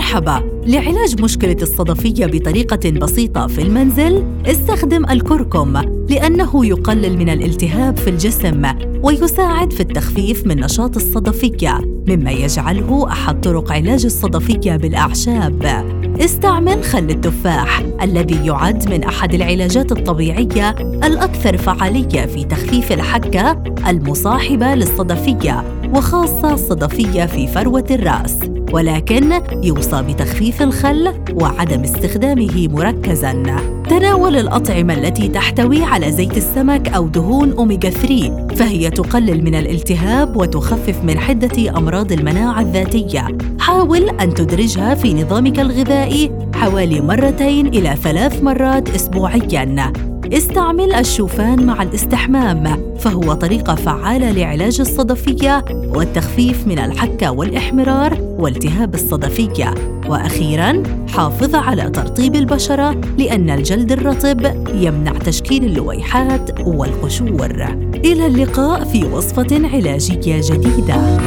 مرحبا. لعلاج مشكلة الصدفية بطريقة بسيطة في المنزل استخدم الكركم لأنه يقلل من الالتهاب في الجسم ويساعد في التخفيف من نشاط الصدفية مما يجعله أحد طرق علاج الصدفية بالأعشاب. استعمل خل التفاح الذي يعد من أحد العلاجات الطبيعية الأكثر فعالية في تخفيف الحكة المصاحبة للصدفية وخاصة الصدفية في فروة الرأس. ولكن يوصى بتخفيف الخل وعدم استخدامه مركزا. تناول الأطعمة التي تحتوي على زيت السمك أو دهون أوميغا 3 فهي تقلل من الالتهاب وتخفف من حدة أمراض المناعة الذاتية. حاول أن تدرجها في نظامك الغذائي حوالي مرتين إلى ثلاث مرات أسبوعياً. استعمل الشوفان مع الاستحمام فهو طريقة فعالة لعلاج الصدفية والتخفيف من الحكة والإحمرار والتهاب الصدفية. وأخيراً حافظ على ترطيب البشرة لأن الجلد الرطب يمنع تشكيل اللويحات والقشور. إلى اللقاء في وصفة علاجية جديدة.